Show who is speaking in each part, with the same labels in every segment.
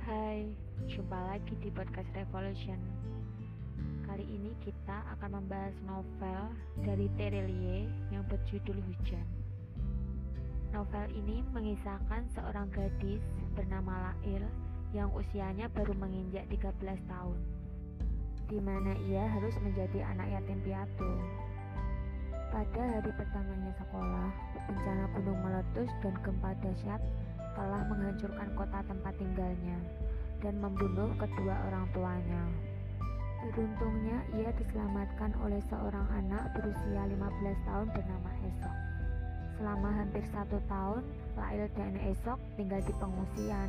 Speaker 1: Hai, jumpa lagi di podcast Revolution. Kali ini kita akan membahas novel dari Terelie yang berjudul Hujan. Novel ini mengisahkan seorang gadis bernama Lail yang usianya baru menginjak 13 tahun, di mana ia harus menjadi anak yatim piatu. Pada hari pertamanya sekolah, bencana gunung meletus dan gempa dahsyat telah menghancurkan kota tempat tinggalnya dan membunuh kedua orang tuanya. Beruntungnya ia diselamatkan oleh seorang anak berusia 15 tahun bernama Esok. Selama hampir satu tahun, Lail dan Esok tinggal di pengungsian.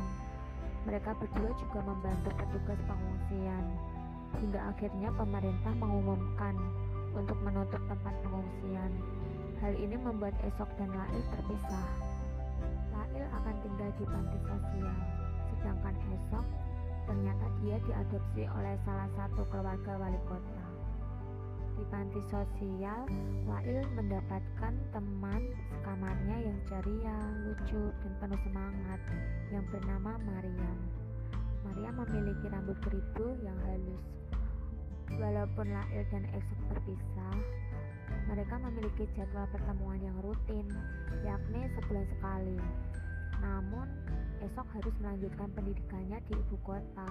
Speaker 1: Mereka berdua juga membantu petugas pengungsian. Hingga akhirnya pemerintah mengumumkan untuk menutup tempat pengungsian. Hal ini membuat Esok dan Lail terpisah. Lail akan tinggal di panti sosial, sedangkan Esok ternyata dia diadopsi oleh salah satu keluarga wali kota. Di panti sosial, Lail mendapatkan teman sekamarnya yang ceria, lucu, dan penuh semangat yang bernama Mariam. Maria memiliki rambut keribu yang halus. Walaupun Lail dan Esok berpisah, mereka memiliki jadwal pertemuan yang rutin, yakni sebulan sekali. Namun, esok harus melanjutkan pendidikannya di ibu kota.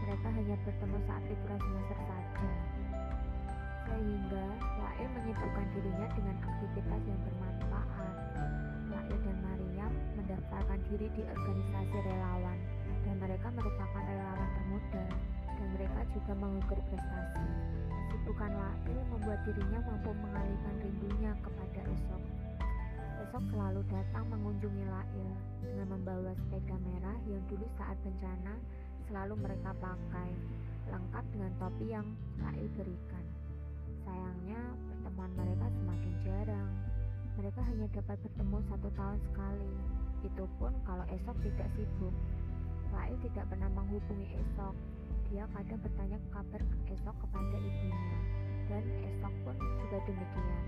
Speaker 1: Mereka hanya bertemu saat liburan semester saja. Sehingga, Lail menyibukkan dirinya dengan aktivitas yang bermanfaat. Lail dan Mariam mendaftarkan diri di organisasi relawan, dan mereka merupakan relawan termuda, mereka juga mengukur prestasi. Kesibukan Lail membuat dirinya mampu mengalihkan rindunya kepada esok. Esok selalu datang mengunjungi Lail dengan membawa sepeda merah yang dulu saat bencana selalu mereka pakai, lengkap dengan topi yang Lail berikan. Sayangnya, pertemuan mereka semakin jarang. Mereka hanya dapat bertemu satu tahun sekali. Itu pun kalau esok tidak sibuk. Tidak pernah menghubungi esok. Dia kadang bertanya kabar esok kepada ibunya. Dan esok pun juga demikian.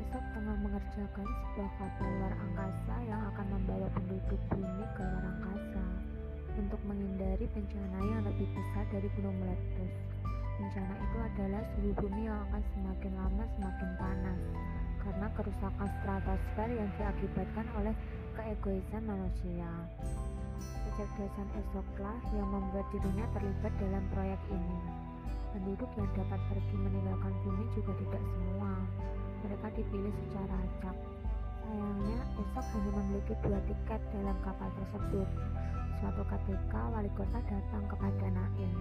Speaker 1: Esok tengah mengerjakan sebuah kapal luar angkasa yang akan membawa penduduk bumi ke luar angkasa untuk menghindari bencana yang lebih besar dari gunung meletus. Bencana itu adalah suhu bumi yang akan semakin lama semakin panas karena kerusakan stratosfer yang diakibatkan oleh keegoisan manusia. Kecerdasan esoklah yang membuat dirinya terlibat dalam proyek ini. Penduduk yang dapat pergi meninggalkan bumi juga tidak semua. Mereka dipilih secara acak. Sayangnya, esok hanya memiliki dua tiket dalam kapal tersebut. Suatu ketika, wali kota datang kepada Nail.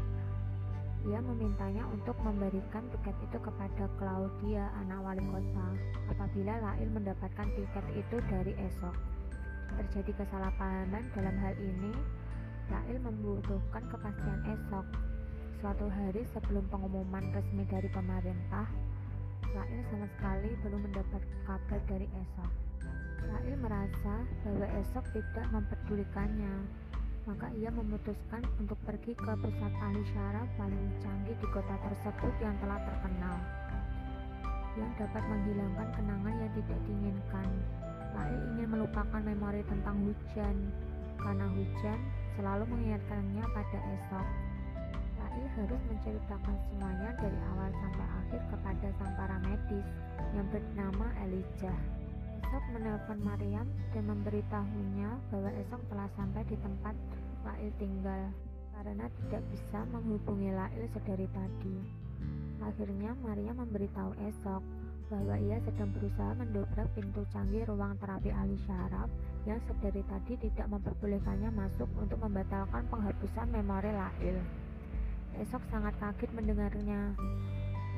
Speaker 1: Ia memintanya untuk memberikan tiket itu kepada Claudia, anak wali kota, apabila Lail mendapatkan tiket itu dari esok. Terjadi kesalahpahaman dalam hal ini, Lail membutuhkan kepastian esok. Suatu hari sebelum pengumuman resmi dari pemerintah, Lail sama sekali belum mendapat kabar dari esok. Lail merasa bahwa esok tidak memperdulikannya, maka ia memutuskan untuk pergi ke pusat ahli syaraf paling canggih di kota tersebut yang telah terkenal yang dapat menghilangkan kenangan yang tidak diinginkan Lail ingin melupakan memori tentang hujan karena hujan selalu mengingatkannya pada esok Lail harus menceritakan semuanya dari awal sampai akhir kepada sang paramedis yang bernama Elijah Esok menelpon Mariam dan memberitahunya bahwa esok telah sampai di tempat Lail tinggal karena tidak bisa menghubungi Lail sedari tadi. Akhirnya Mariam memberitahu esok bahwa ia sedang berusaha mendobrak pintu canggih ruang terapi ahli syaraf yang sedari tadi tidak memperbolehkannya masuk untuk membatalkan penghapusan memori Lail. Esok sangat kaget mendengarnya.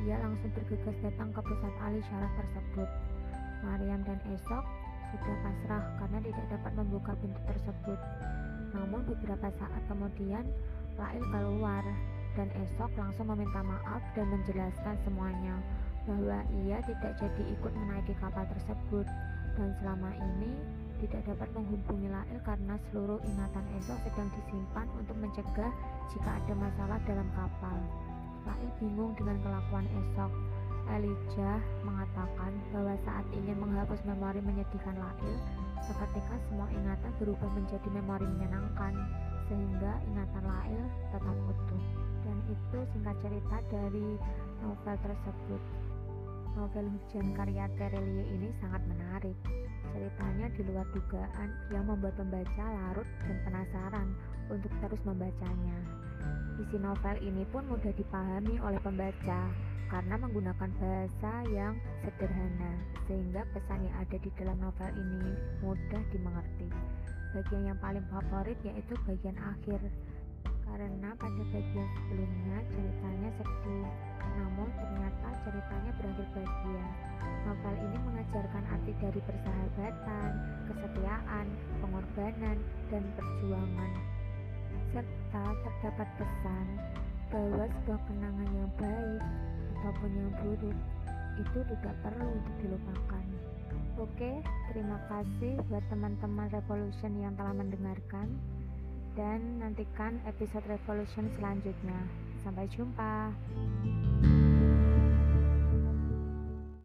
Speaker 1: Ia langsung bergegas datang ke pusat ahli syaraf tersebut. Mariam dan Esok sudah pasrah karena tidak dapat membuka pintu tersebut. Namun beberapa saat kemudian, Lail keluar dan Esok langsung meminta maaf dan menjelaskan semuanya bahwa ia tidak jadi ikut menaiki kapal tersebut dan selama ini tidak dapat menghubungi Lail karena seluruh ingatan Esok sedang disimpan untuk mencegah jika ada masalah dalam kapal. Lail bingung dengan kelakuan Esok Elijah mengatakan bahwa saat ingin menghapus memori menyedihkan Lail, seketika semua ingatan berubah menjadi memori menyenangkan, sehingga ingatan Lail tetap utuh. Dan itu singkat cerita dari novel tersebut. Novel Hujan karya Terelie ini sangat menarik. Ceritanya di luar dugaan yang membuat pembaca larut dan penasaran untuk terus membacanya. Isi novel ini pun mudah dipahami oleh pembaca karena menggunakan bahasa yang sederhana sehingga pesan yang ada di dalam novel ini mudah dimengerti. Bagian yang paling favorit yaitu bagian akhir karena pada bagian sebelumnya ceritanya sedih namun ternyata ceritanya berakhir bahagia. Novel ini mengajarkan arti dari persahabatan kesetiaan pengorbanan dan perjuangan. Serta terdapat pesan bahwa sebuah kenangan yang baik ataupun yang buruk itu tidak perlu untuk dilupakan. Oke, terima kasih buat teman-teman Revolution yang telah mendengarkan dan nantikan episode Revolution selanjutnya. Sampai jumpa.